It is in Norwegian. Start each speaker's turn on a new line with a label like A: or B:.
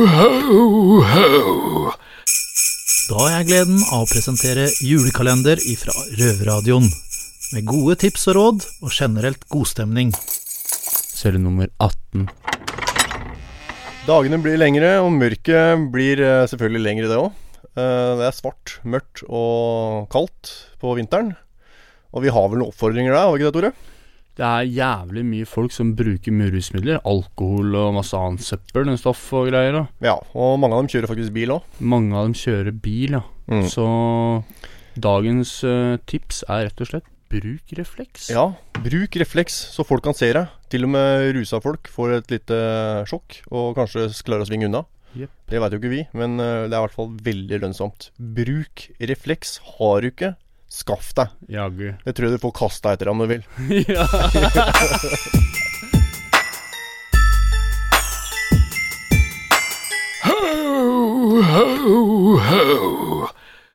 A: Ho, ho.
B: Da har jeg gleden av å presentere julekalender ifra Røverradioen. Med gode tips og råd, og generelt godstemning.
C: Celle nummer 18.
D: Dagene blir lengre, og mørket blir eh, selvfølgelig lengre, det òg. Det er svart, mørkt og kaldt på vinteren. Og vi har vel noen oppfordringer der, har vi ikke det, Tore?
C: Det er jævlig mye folk som bruker mye rusmidler. Alkohol og masse annet søppel, og stoff og greier. Da.
D: Ja, og mange av dem kjører faktisk bil òg.
C: Mange av dem kjører bil, ja.
D: Mm.
C: Så dagens uh, tips er rett og slett bruk refleks.
D: Ja, bruk refleks så folk kan se deg. Til og med rusa folk får et lite sjokk, og kanskje klarer å svinge unna.
C: Yep.
D: Det veit jo ikke vi, men eh, det er i hvert fall veldig lønnsomt. Bruk refleks. Har du ikke, skaff deg.
C: Jaggu.
D: Det tror jeg du får kasta etter ham om du vil.
C: ja.
A: Ho, ho, ho.